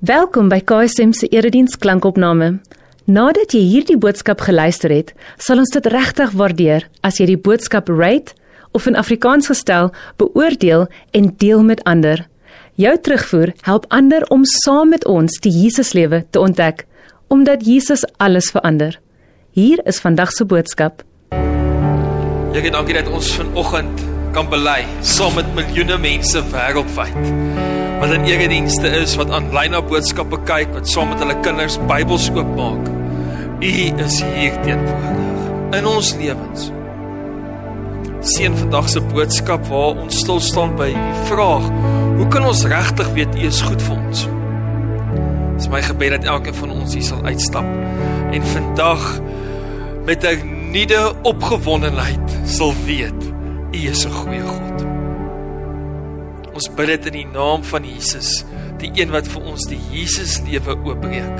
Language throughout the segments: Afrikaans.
Welkom by KSM se erediens klankopname. Nadat jy hierdie boodskap geluister het, sal ons dit regtig waardeer as jy die boodskap rate of in Afrikaans gestel beoordeel en deel met ander. Jou terugvoer help ander om saam met ons die Jesuslewe te ontdek, omdat Jesus alles verander. Hier is vandag se boodskap. Here, dankie dat ons vanoggend kan bely saam met miljoene mense wêreldwyd wat in eredienste is, wat aanlyn na boodskappe kyk, wat saam met hulle kinders Bybels oopmaak. U is hier teenwoordig in ons lewens. Seën vandag se boodskap waar ons stil staan by die vraag: Hoe kan ons regtig weet U is goed vir ons? Dis my gebed dat elkeen van ons hier sal uitstap en vandag met 'n nuwe opgewondenheid sal weet U is 'n goeie God. Ons bid dit in die naam van Jesus, die een wat vir ons die Jesus lewe oopbreek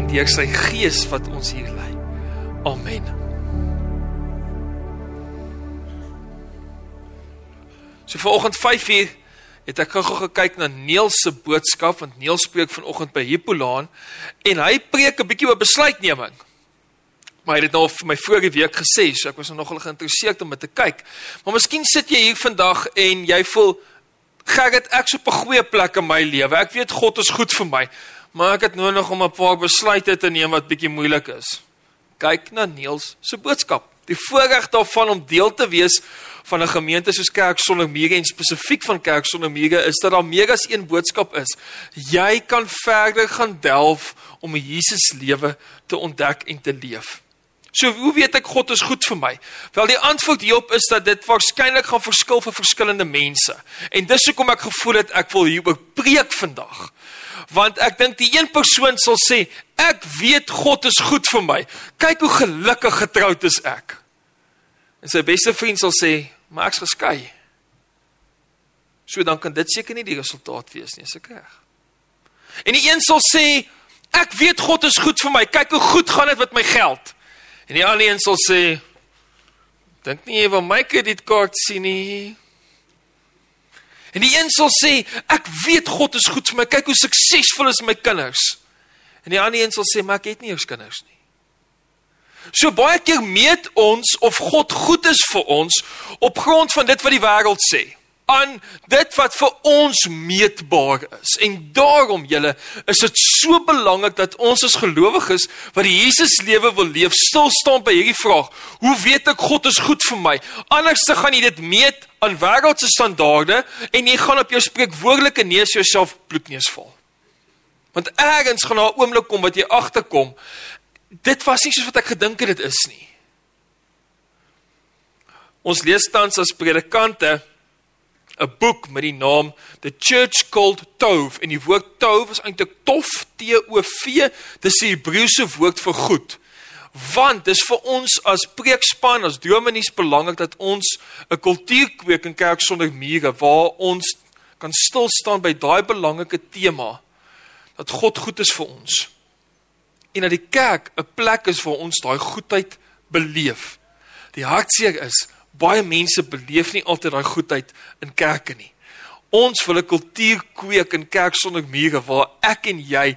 en deur sy gees wat ons hier lei. Amen. So vanoggend 5uur het ek gou gekyk na Neels se boodskap want Neels spreek vanoggend by Hippolaan en hy preek 'n bietjie oor besluitneming. Maar hy het nou vir my vorige week gesê, so ek was nou nogal geïnteresseerd om dit te kyk. Maar miskien sit jy hier vandag en jy voel Gerrit, ek's op 'n goeie plek in my lewe. Ek weet God is goed vir my, maar ek het nodig om 'n paar besluite te neem wat bietjie moeilik is. Kyk na Niels se boodskap. Die voorreg daarvan om deel te wees van 'n gemeente soos Kerk Sonder Mure en spesifiek van Kerk Sonder Mure is dat daar meer as een boodskap is. Jy kan verder gaan delf om Jesus lewe te ontdek en te leef. So hoe weet ek God is goed vir my? Wel die antwoord hierop is dat dit waarskynlik gaan verskil vir verskillende mense. En dis hoekom ek gevoel het ek wil hier ook preek vandag. Want ek dink die een persoon sal sê, ek weet God is goed vir my. Kyk hoe gelukkig getroud is ek. En sy beste vriend sal sê, maar ek's geskei. So dan kan dit seker nie die resultaat wees nie, seker reg. En die een sal sê, ek weet God is goed vir my. Kyk hoe goed gaan dit met my geld. En die ander een sal sê dink nie jy wil my kredietkaart sien nie. En die een sal sê ek weet God is goed vir my. Kyk hoe suksesvol is my kinders. En die ander een sal sê maar ek het nie eers kinders nie. So baie keer meet ons of God goed is vir ons op grond van dit wat die wêreld sê aan dit wat vir ons meetbaar is. En daarom julle is dit so belangrik dat ons as gelowiges wat die Jesus lewe wil leef, stil staan by hierdie vraag: Hoe weet ek God is goed vir my? Anders te gaan jy dit meet aan wêreldse standaarde en jy gaan op jou spreekwoordelike neus jouself bloedneus val. Want ergens gaan daar 'n oomblik kom wat jy agterkom, dit was nie soos wat ek gedink het dit is nie. Ons lees tans as predikante 'n boek met die naam The Church Called Tov en die woord Tov is eintlik tof T O V dis die Hebreëse woord vir goed. Want dis vir ons as preekspan as dominees belangrik dat ons 'n kultuur kweek in kerk sonder mure waar ons kan stil staan by daai belangrike tema dat God goed is vir ons. En dat die kerk 'n plek is waar ons daai goedheid beleef. Die hartseer is baie mense beleef nie altyd daai goedheid in kerke nie. Ons wil 'n kultuur kweek in kerk sonder mure waar ek en jy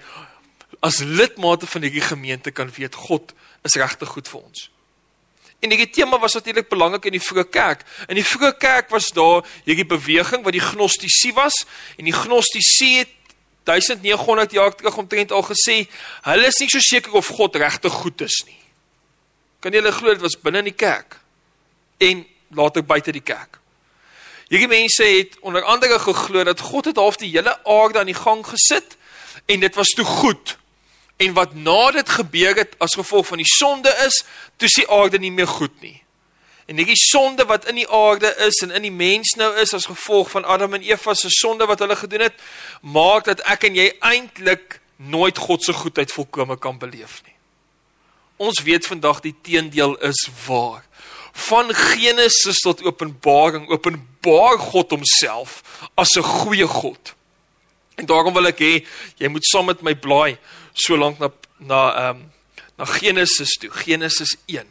as lidmate van hierdie gemeente kan weet God is regtig goed vir ons. En hierdie tema was natuurlik belangrik in die vroeë kerk. In die vroeë kerk was daar hierdie beweging wat die gnostisie was en die gnostisie het 1900 jaar terug omtrent al gesê hulle is nie so seker of God regtig goed is nie. Kan jy hulle glo dit was binne in die kerk? En later buite die kerk. Hierdie mense het onder andere geglo dat God het half die hele aarde aan die gang gesit en dit was toe goed. En wat na dit gebeur het as gevolg van die sonde is, toe die aarde nie meer goed nie. En hierdie sonde wat in die aarde is en in die mens nou is as gevolg van Adam en Eva se sonde wat hulle gedoen het, maak dat ek en jy eintlik nooit God se goedheid volkome kan beleef nie. Ons weet vandag die teendeel is waar van Genesis tot Openbaring openbaar God homself as 'n goeie God. En daarom wil ek hê jy moet saam met my blaai so lank na na ehm um, na Genesis toe, Genesis 1.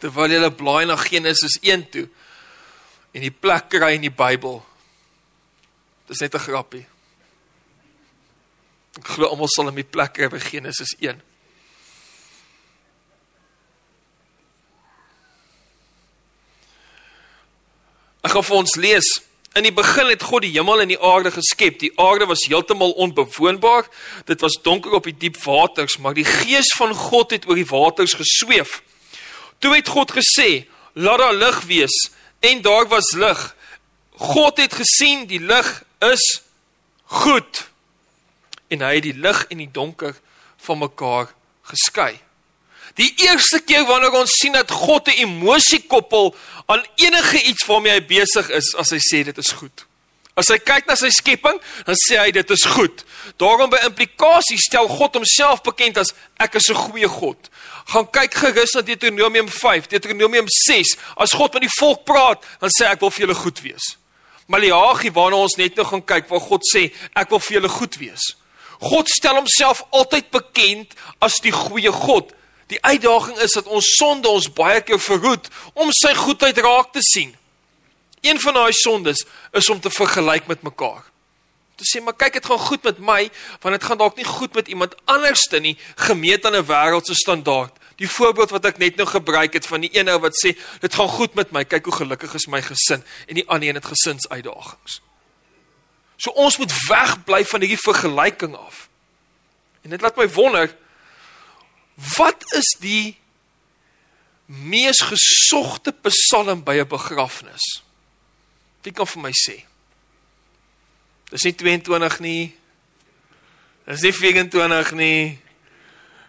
Terwyl jy blaai na Genesis 1 toe en die plek kry in die Bybel. Dis net 'n grappie. Ek glo almal sal in die plek kry by Genesis 1. Ek gaan vir ons lees. In die begin het God die hemel en die aarde geskep. Die aarde was heeltemal onbewoonbaar. Dit was donker op die diep waters, maar die gees van God het oor die waters gesweef. Toe het God gesê: "Laat daar lig wees." En daar was lig. God het gesien die lig is goed. En hy het die lig en die donker van mekaar geskei. Die eerste keer wanneer ons sien dat God 'n emosie koppel aan enige iets waarmee hy besig is, as hy sê dit is goed. As hy kyk na sy skepping, dan sê hy dit is goed. Daarom by implikasie stel God homself bekend as ek is 'n goeie God. Gaan kyk gerus na Deuteronomium 5, Deuteronomium 6. As God met die volk praat, dan sê hy ek wil vir julle goed wees. Maleagi waarna ons net nou gaan kyk waar God sê ek wil vir julle goed wees. God stel homself altyd bekend as die goeie God. Die uitdaging is dat ons sonde ons baie keer verhoed om sy goedheid raak te sien. Een van daai sondes is om te vergelyk met mekaar. Te sê maar kyk dit gaan goed met my want dit gaan dalk nie goed met iemand anderste nie gemeet aan 'n wêreldse standaard. Die voorbeeld wat ek net nou gebruik het van die een ou wat sê dit gaan goed met my, kyk hoe gelukkig is my gesin en die ander een het gesinsuitdagings. So ons moet wegbly van hierdie vergelyking af. En dit laat my wonder wat is die mees gesogte psalm by 'n begrafnis? Wie kan vir my sê? Dis nie 22 nie. Dis nie 24 nie.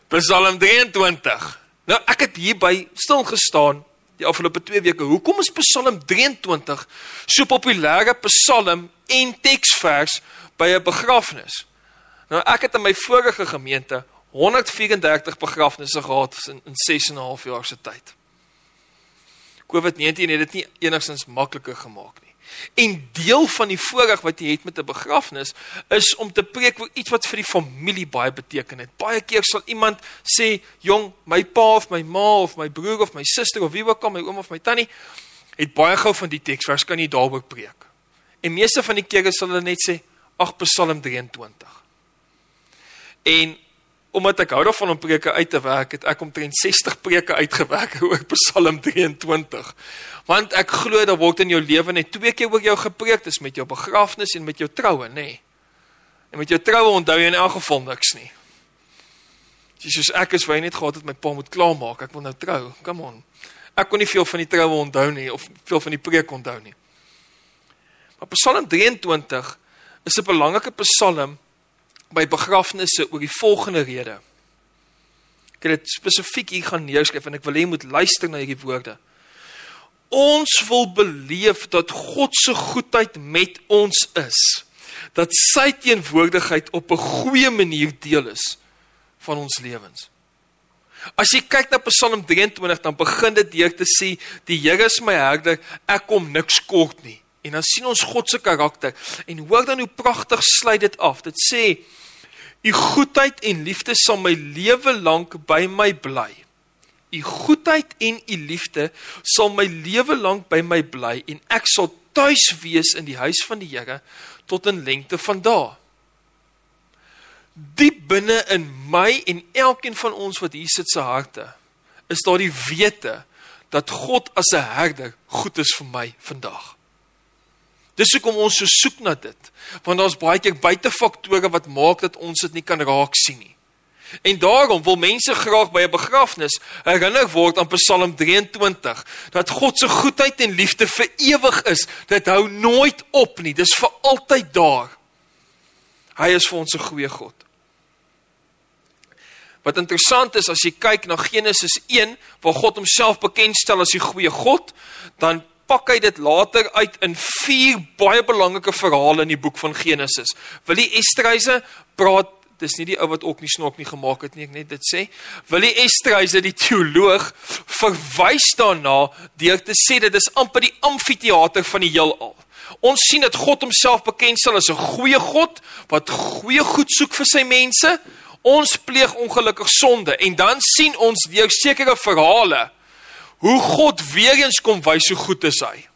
Psalm 23. Nou ek het hier by stil gestaan die afgelope 2 weke. Hoekom is Psalm 23 so populêre psalm en teksvers by 'n begrafnis? Nou ek het in my vorige gemeente 134 begrafnisse gehad in, in 6 en 'n half jaar se tyd. COVID-19 het dit nie enigstens makliker gemaak nie. En deel van die voorreg wat jy het met 'n begrafnis is om te preek oor iets wat vir die familie baie beteken het. Baie keer sal iemand sê, "Jong, my pa of my ma of my broer of my suster of wie ook al, my oom of my tannie, het baie gou van die teksvers kan nie daaroor preek." En meeste van die kere sal hulle net sê, "Ag, Psalm 23." En omdat ek hou daarvan om preke uit te werk, het ek omtrent 60 preke uitgewerk oor Psalm 23. Want ek glo dat word in jou lewe net twee keer oor jou gepreek, dis met jou begrafnis en met jou troue, nê. Nee. En met jou troue onthou jy in elk geval niks nie. Jesus, ek is wou net gehad het my pa moet klaarmaak, ek wil nou trou. Come on. Ek kon nie veel van die troue onthou nie of veel van die preek onthou nie. Maar Psalm 23 is 'n belangrike psalm by begrafnisse oor die volgende rede. Ek het dit spesifiek hier gaan neerskryf en ek wil hê jy moet luister na hierdie woorde. Ons wil beleef dat God se goedheid met ons is. Dat sy teenwoordigheid op 'n goeie manier deel is van ons lewens. As jy kyk na Psalm 23 dan begin dit deur te sê die Here is my herder, ek kom niks kort nie. En dan sien ons God se karakter en hoor dan hoe pragtig sluit dit af. Dit sê: "U goedheid en liefde sal my lewe lank by my bly." U goedheid en u liefde sal my lewe lank by my bly en ek sal tuis wees in die huis van die Here tot in lengte van dae. Diep binne in my en elkeen van ons wat hier sit se harte is daar die wete dat God as 'n herder goed is vir my vandag. Dis hoekom ons so soek na dit, want daar's baie keer buitefaktore wat maak dat ons dit nie kan raak sien nie. En daarom wil mense graag by 'n begrafnis herinner word aan Psalm 23 dat God se goedheid en liefde vir ewig is. Dit hou nooit op nie. Dis vir altyd daar. Hy is vir ons 'n goeie God. Wat interessant is as jy kyk na Genesis 1 waar God homself bekendstel as die goeie God, dan pak hy dit later uit in vier baie belangrike verhale in die boek van Genesis. Willie Estreise praat dis nie die ou wat ook nie snork nie gemaak het nie, ek net dit sê. Willie Estreise die teoloog verwys daarna deur te sê dit is amper die amfitheater van die heelal. Ons sien dat God homself bekendstel as 'n goeie God wat goeie goed soek vir sy mense. Ons pleeg ongelukkig sonde en dan sien ons deur sekere verhale hoe God weer eens kom wys hoe goed is hy.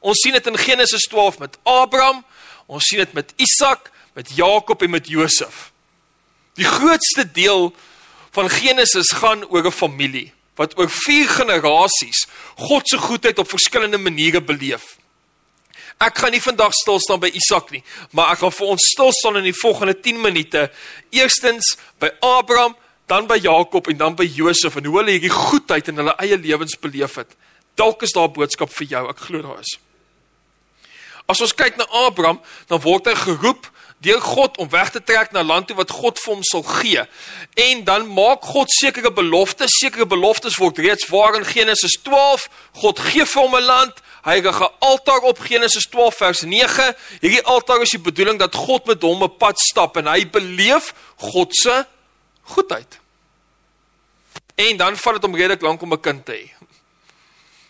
Ons sien dit in Genesis 12 met Abraham, ons sien dit met Isak, met Jakob en met Josef. Die grootste deel van Genesis gaan oor 'n familie wat oor 4 generasies God se goedheid op verskillende maniere beleef. Ek gaan nie vandag stil staan by Isak nie, maar ek gaan vir ons stil staan in die volgende 10 minute. Eerstens by Abraham, dan by Jakob en dan by Josef en hoe hulle hierdie goedheid in hulle eie lewens beleef het. Dalk is daar 'n boodskap vir jou, ek glo daar is. As ons kyk na Abraham, dan word hy geroep deur God om weg te trek na 'n land toe wat God vir hom sal gee. En dan maak God sekere beloftes, sekere beloftes word reeds waar in Genesis 12. God gee vir hom 'n land. Hy rig 'n altaar op Genesis 12 vers 9. Hierdie altaar is die bedoeling dat God met hom 'n pad stap en hy beleef God se goedheid. En dan vat dit hom redelik lank om 'n kind te hê.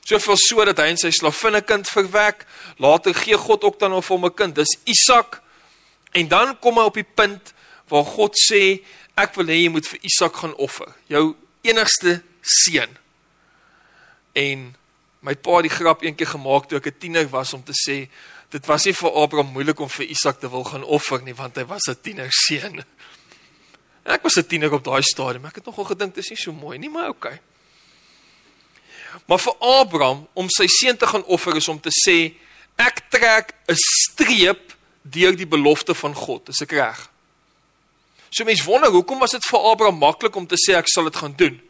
Soveel so dat hy en sy slavinne kind verwek. Later gee God ook dan hom 'n kind. Dis Isak. En dan kom hy op die punt waar God sê ek wil hê jy moet vir Isak gaan offer, jou enigste seun. En my pa het die grap eendag gemaak toe ek 'n tiener was om te sê dit was nie vir Abraham moeilik om vir Isak te wil gaan offer nie want hy was 'n tiener seun. Ek was 'n tiener op daai stadium. Ek het nogal gedink dit is nie so mooi nie, maar okay. Maar vir Abraham om sy seun te gaan offer is om te sê ek trek 'n streep deur die belofte van God. Is ek reg? So mense wonder hoekom was dit vir Abraham maklik om te sê ek sal dit gaan doen?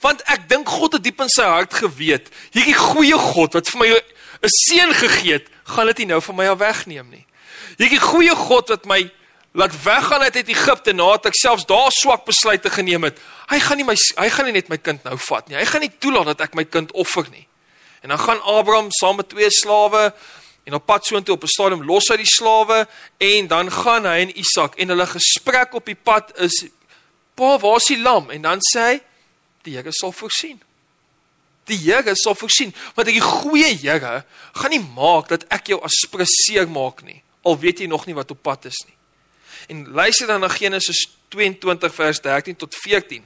Want ek dink God het diep in sy hart geweet, hierdie goeie God wat vir my 'n seun gegee het, gaan dit nie nou van my af wegneem nie. Hierdie goeie God wat my laat weggaan uit Egipte nadat ek selfs daar swak besluite geneem het. Hy gaan nie my hy gaan nie net my kind nou vat nie. Hy gaan nie toelaat dat ek my kind offer nie. En dan gaan Abraham saam met twee slawe en op pad soontoe op 'n stadium los hy die slawe en dan gaan hy en Isak en hulle gesprek op die pad is Pa, waar is die lam? En dan sê hy die Here sal voorsien. Die Here sal voorsien want die goeie Here gaan nie maak dat ek jou as spreseer maak nie. Al weet jy nog nie wat op pad is nie. En luister dan na Genesis 22 vers 13 tot 14.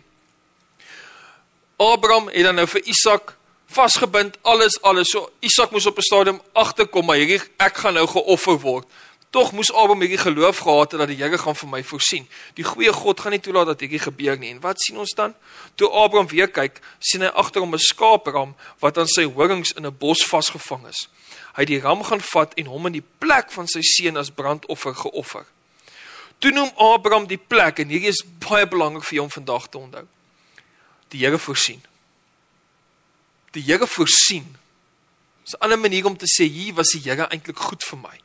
Abraham het dan nou vir Isak vasgebind alles alles. So Isak moes op 'n stadium agterkom maar hierdie ek gaan nou geoffer word. Tog moes Abraham hierdie geloof gehad het dat die Here gaan vir my voorsien. Die goeie God gaan nie toelaat dat hierdie gebeur nie. En wat sien ons dan? Toe Abraham weer kyk, sien hy agter hom 'n skaapram wat aan sy horings in 'n bos vasgevang is. Hy het die ram gaan vat en hom in die plek van sy seun as brandoffer geoffer. Toe noem Abraham die plek en hierdie is baie belangrik vir jou om vandag te onthou. Die Here voorsien. Die Here voorsien. Dis 'n ander manier om te sê hier was die Here eintlik goed vir my.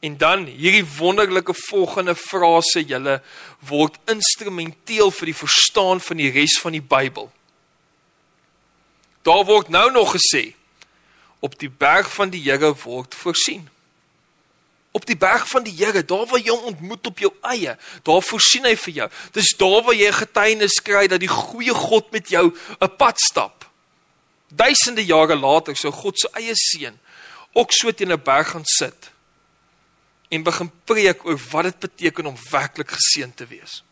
En dan hierdie wonderlike volgende frase julle word instrumenteel vir die verstaan van die res van die Bybel. Daar word nou nog gesê op die berg van die Here word voorsien op die berg van die Here, daar waar jy hom ontmoet op jou eie, daar voorsien hy vir jou. Dis daar waar jy 'n getuienis kry dat die goeie God met jou 'n pad stap. Duisende jare later sou God se eie seun ook so teen 'n berg gaan sit en begin preek oor wat dit beteken om werklik geseën te wees.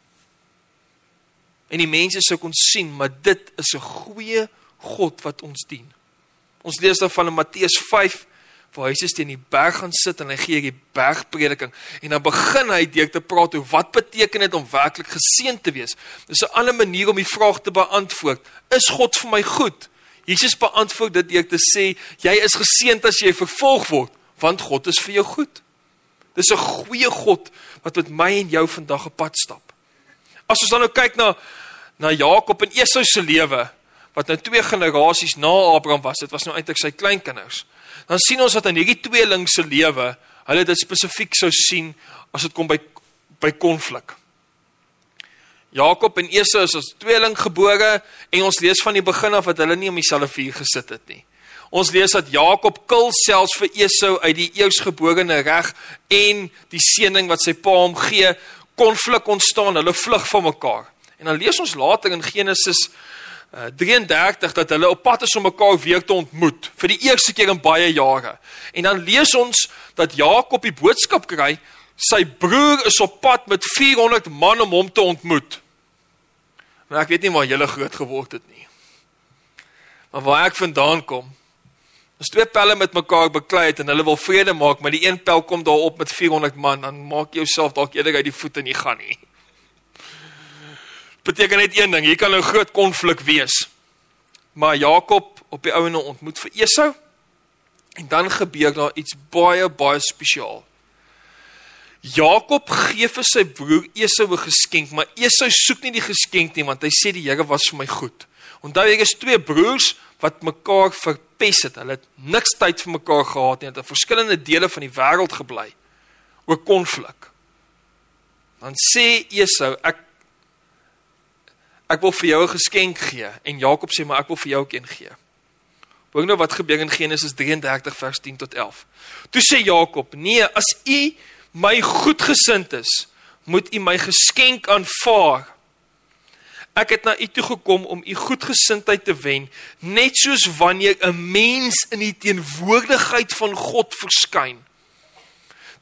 En die mense sou kon sien, maar dit is 'n goeie God wat ons dien. Ons lees daarvan in Matteus 5 verhuis is teen die berg gaan sit en hy gee hierdie bergprediking en dan begin hy deur te praat oor wat beteken dit om werklik geseën te wees. Dis 'n ander manier om die vraag te beantwoord. Is God vir my goed? Jesus beantwoord dit deur te sê jy is geseënd as jy vervolg word, want God is vir jou goed. Dis 'n goeie God wat met my en jou vandag op pad stap. As ons dan nou kyk na na Jakob en Esau se lewe wat nou twee generasies na Abraham was, dit was nou eintlik sy kleinkinders dan sien ons dat in hierdie tweeling se lewe, hulle dit spesifiek sou sien as dit kom by by konflik. Jakob en Esau is as tweeling gebore en ons lees van die begin af dat hulle nie om dieselfde vuur gesit het nie. Ons lees dat Jakob kil selfs vir Esau uit die eersgeborene reg en die seëning wat sy pa hom gee, konflik ontstaan, hulle vlug van mekaar. En dan lees ons later in Genesis 33 dat hulle op pad is om mekaar weer te ontmoet vir die eerste keer in baie jare. En dan lees ons dat Jakob die boodskap kry, sy broer is op pad met 400 man om hom te ontmoet. Nou ek weet nie waar julle groot geword het nie. Maar waar ek vandaan kom, As twee pelle met mekaar beklei het en hulle wil vrede maak, maar die een pel kom daarop met 400 man, dan maak jy jouself dalk eerder uit die voete en jy gaan nie. Beteken net een ding, hier kan 'n groot konflik wees. Maar Jakob op die ouene ontmoet vir Esau en dan gebeur daar iets baie baie spesiaal. Jakob gee vir sy broer Esau 'n geskenk, maar Esau soek nie die geskenk nie want hy sê die Here was vir my goed. Onthou jy is twee broers wat mekaar verpes het. Hulle het niks tyd vir mekaar gehad nie. Hulle het in verskillende dele van die wêreld gebly. Oor konflik. Dan sê Esau, ek ek wil vir jou 'n geskenk gee en Jakob sê maar ek wil vir jou ook een gee. Hoor nou wat gebeur in Genesis 33 vers 10 tot 11. Toe sê Jakob: "Nee, as u my goedgesind is, moet u my geskenk aanvaar. Ek het na u toe gekom om u goedgesindheid te wen, net soos wanneer 'n mens in die teenwoordigheid van God verskyn."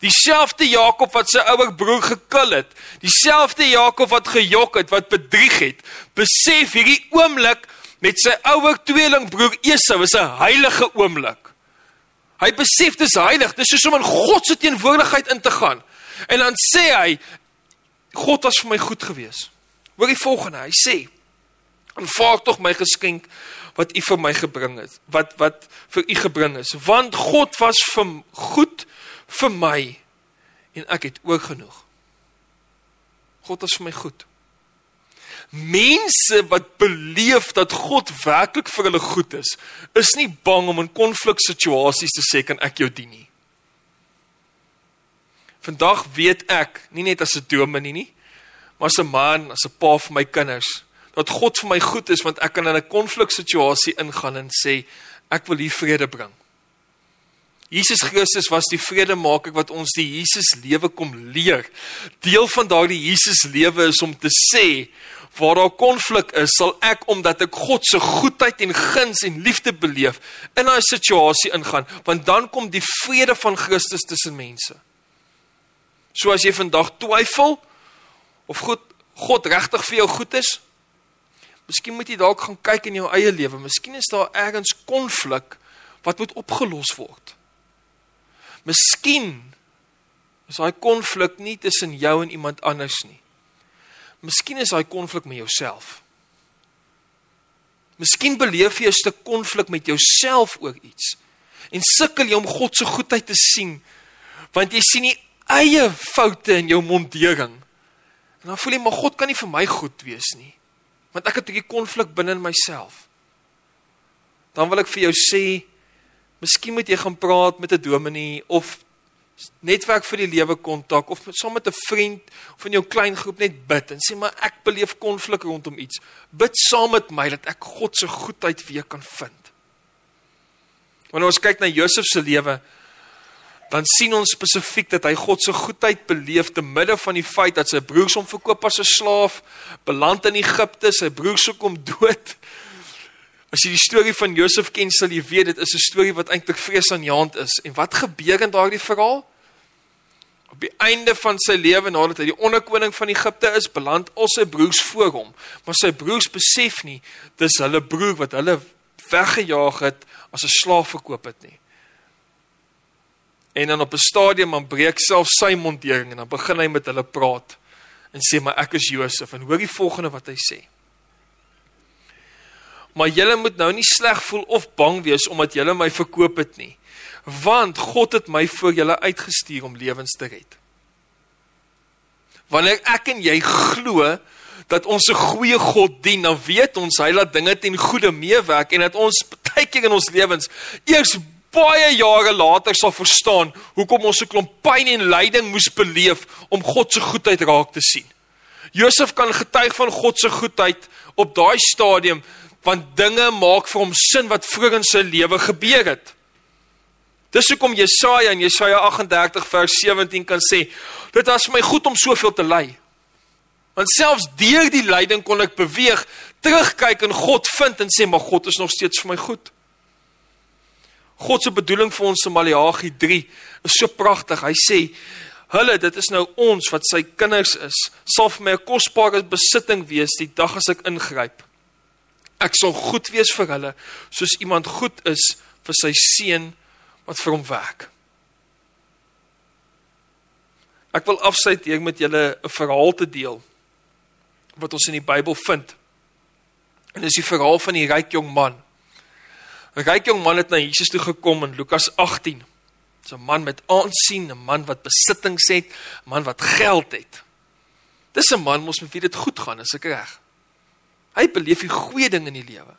Dieselfde Jakob wat sy ouer broer gekil het, dieselfde Jakob wat gejok het, wat bedrieg het, besef hierdie oomblik met sy ouer tweelingbroer Esau is 'n heilige oomblik. Hy besef dis heilig, dis soos om in God se teenwoordigheid in te gaan. En dan sê hy God was vir my goed gewees. Hoor die volgende, hy sê: "Aanvaar tog my geskenk wat u vir my gebring het, wat wat vir u gebring is, want God was vir goed vir my en ek het ook genoeg. God was vir my goed." Mense wat beleef dat God werklik vir hulle goed is, is nie bang om in konfliksituasies te sê kan ek jou dien nie. Vandag weet ek, nie net as 'n dominee nie, maar as 'n man, as 'n pa vir my kinders, dat God vir my goed is want ek kan in 'n konfliksituasie ingaan en sê ek wil hier vrede bring. Jesus Christus was die vredemaker wat ons die Jesus lewe kom leer. Deel van daardie Jesus lewe is om te sê waar daar konflik is, sal ek omdat ek God se goedheid en guns en liefde beleef in daai situasie ingaan, want dan kom die vrede van Christus tussen mense. So as jy vandag twyfel of God God regtig vir jou goed is, miskien moet jy dalk gaan kyk in jou eie lewe. Miskien is daar ergens konflik wat moet opgelos word. Miskien is daai konflik nie tussen jou en iemand anders nie. Miskien is daai konflik met jouself. Miskien beleef jy 'n stuk konflik met jouself oor iets en sukkel jy om God se goedheid te sien want jy sien nie eie foute in jou mondering. En dan voel jy maar God kan nie vir my goed wees nie want ek het 'n konflik binne in myself. Dan wil ek vir jou sê miskien moet jy gaan praat met 'n dominee of netwerk vir die lewe kontak of saam met 'n vriend of in jou klein groep net bid en sê maar ek beleef konflik rondom iets. Bid saam met my dat ek God se goedheid weer kan vind. Wanneer ons kyk na Josef se lewe, dan sien ons spesifiek dat hy God se goedheid beleef te midde van die feit dat sy broers hom verkoop as 'n slaaf, beland in Egipte, sy broers sou kom dood. As jy die storie van Josef ken, sal jy weet dit is 'n storie wat eintlik vreesaanjaend is. En wat gebeur in daardie verhaal? Op die einde van sy lewe nadat hy die onderkoning van Egipte is, beland al sy broers voor hom, maar sy broers besef nie dis hulle broer wat hulle weggejaag het as 'n slaaf verkoop het nie. En dan op 'n stadium dan breek self sy mondering en dan begin hy met hulle praat en sê maar ek is Josef en hoor die volgende wat hy sê. Maar julle moet nou nie sleg voel of bang wees omdat julle my verkoop het nie want God het my vir julle uitgestuur om lewens te red. Wanneer ek en jy glo dat ons 'n goeie God dien, dan weet ons hy laat dinge ten goeie meewerk en dat ons baie keer in ons lewens eers baie jare later sal verstaan hoekom ons 'n klomp pyn en lyding moes beleef om God se goedheid raak te sien. Josef kan getuig van God se goedheid op daai stadium want dinge maak vir hom sin wat vroeër in sy lewe gebeur het. Dis hoekom Jesaja in Jesaja 38 vers 17 kan sê, dit was vir my goed om soveel te ly. Want selfs deur die lyding kon ek beweeg, terugkyk en God vind en sê, maar God is nog steeds vir my goed. God se bedoeling vir ons in Maleagi 3 is so pragtig. Hy sê, hulle, dit is nou ons wat sy kinders is, sal vir my 'n kosbare besitting wees die dag as ek ingryp. Ek sal goed wees vir hulle soos iemand goed is vir sy seun wat vir hom werk. Ek wil afsluit hier met julle 'n verhaal te deel wat ons in die Bybel vind. En dis die verhaal van die ryk jong man. 'n Ryk jong man het na Jesus toe gekom in Lukas 18. Dis 'n man met aansien, 'n man wat besittings het, 'n man wat geld het. Dis 'n man mos met wie dit goed gaan, is ek reg? Hy beleef die goeie ding in die lewe.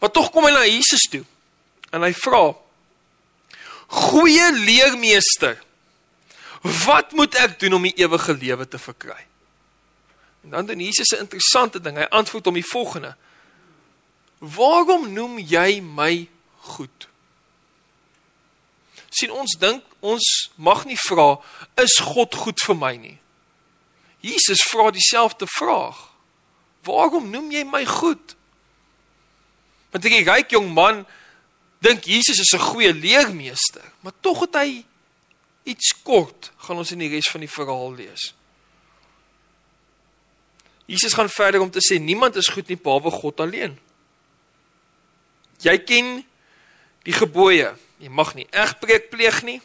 Maar tog kom hy na Jesus toe en hy vra: "Goeie leermeester, wat moet ek doen om die ewige lewe te verkry?" En dan doen Jesus 'n interessante ding. Hy antwoord hom die volgende: "Waarom noem jy my goed?" sien ons dink ons mag nie vra is God goed vir my nie. Jesus vra dieselfde vraag. Waarom noem jy my goed? Want die ryk jong man dink Jesus is 'n goeie leermeester, maar tog het hy iets kort, gaan ons in die res van die verhaal lees. Jesus gaan verder om te sê niemand is goed nie behalwe God alleen. Jy ken die gebooie. Jy mag nie egbreek pleeg nie.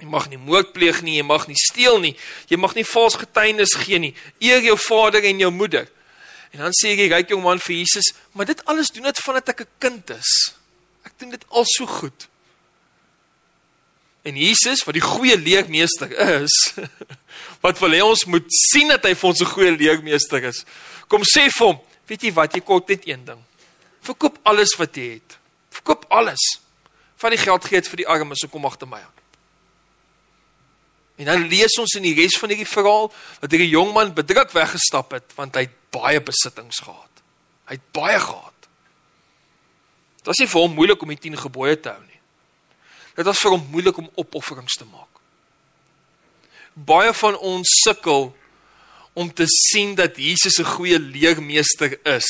Jy mag nie moord pleeg nie, jy mag nie steel nie. Jy mag nie vals getuienis gee nie. Eer jou vader en jou moeder. En dan sê die ryk jong man vir Jesus, "Maar dit alles doen dit vandat ek 'n kind is. Ek doen dit al so goed." En Jesus, wat die goeie leermeester is, wat wil hê ons moet sien dat hy vir ons 'n goeie leermeester is. Kom sê vir hom, weet jy wat, jy kort net een ding. Verkoop alles wat jy het. Verkoop alles. Van die geld gee dit vir die armes en kom agter my aan. En dan lees ons in die res van hierdie verhaal dat hierdie jong man bedruk weggestap het want hy het baie besittings gehad. Hy het baie gehad. Dit was nie vir hom moeilik om die 10 gebooie te hou nie. Dit was vir hom moeilik om opofferings te maak. Baie van ons sukkel om te sien dat Jesus 'n goeie leermeester is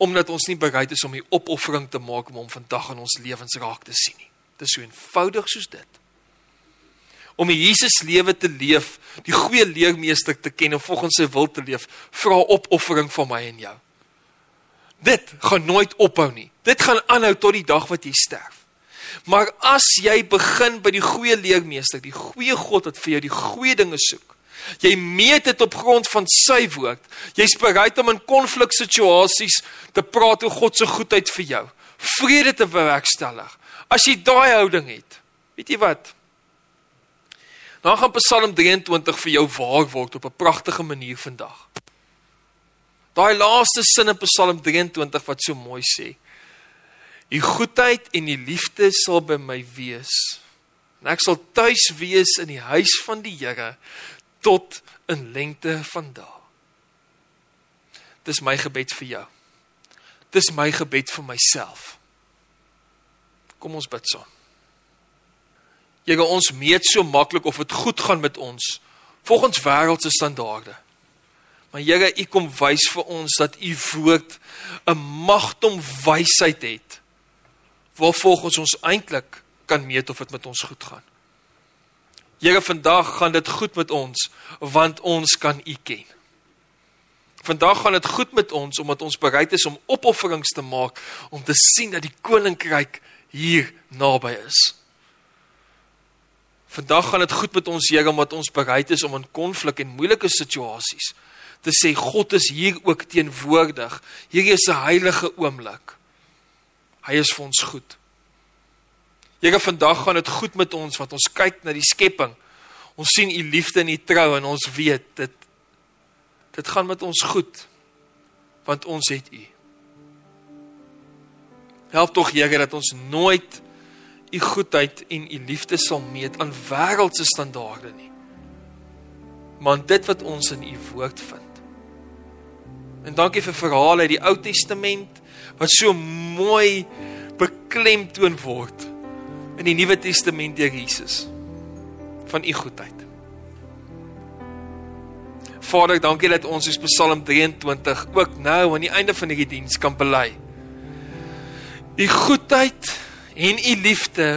omdat ons nie bereid is om die opoffering te maak om hom vandag in ons lewens raak te sien nie. Dit is so eenvoudig soos dit om die Jesus lewe te leef, die goeie leermeester te ken en volgens sy wil te leef, vra opoffering van my en jou. Dit gaan nooit ophou nie. Dit gaan aanhou tot die dag wat jy sterf. Maar as jy begin by die goeie leermeester, die goeie God wat vir jou die goeie dinge soek, jy meet dit op grond van sy woord. Jy's bereid om in konfliksituasies te praat oor God se goedheid vir jou, vrede te bewerkstellig. As jy daai houding het, weet jy wat? Dan gaan Psalm 23 vir jou waar word op 'n pragtige manier vandag. Daai laaste sin in Psalm 23 wat so mooi sê: "U goedheid en u liefde sal by my wees. En ek sal tuis wees in die huis van die Here tot in lengte van dae." Dis my gebed vir jou. Dis my gebed vir myself. Kom ons bid saam. Here ons meet so maklik of dit goed gaan met ons volgens wêreldse standaarde. Maar Here, U kom wys vir ons dat U woord 'n magtom wysheid het. Waar volgens ons eintlik kan meet of dit met ons goed gaan. Here, vandag gaan dit goed met ons want ons kan U ken. Vandag gaan dit goed met ons omdat ons bereid is om opofferings te maak om te sien dat die koninkryk hier naby is. Vandag gaan dit goed met ons Here omdat ons bereid is om in konflik en moeilike situasies te sê God is hier ook teenwoordig. Hierdie is 'n heilige oomblik. Hy is vir ons goed. Here vandag gaan dit goed met ons wat ons kyk na die skepping. Ons sien u liefde en u trou en ons weet dit dit gaan met ons goed want ons het u. Help tog Here dat ons nooit u goedheid en u liefde sal meet aan wêreldse standaarde nie. Maar dit wat ons in u woord vind. En dankie vir verhale uit die Ou Testament wat so mooi beklemtoon word in die Nuwe Testament deur Jesus van u goedheid. Vader, dankie dat ons in Psalm 23 ook nou aan die einde van hierdie diens kan bely. U goedheid en u liefde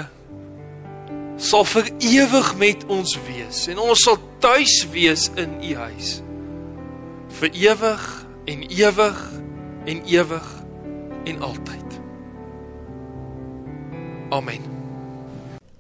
sal vir ewig met ons wees en ons sal tuis wees in u huis vir ewig en ewig en ewig en altyd. Amen.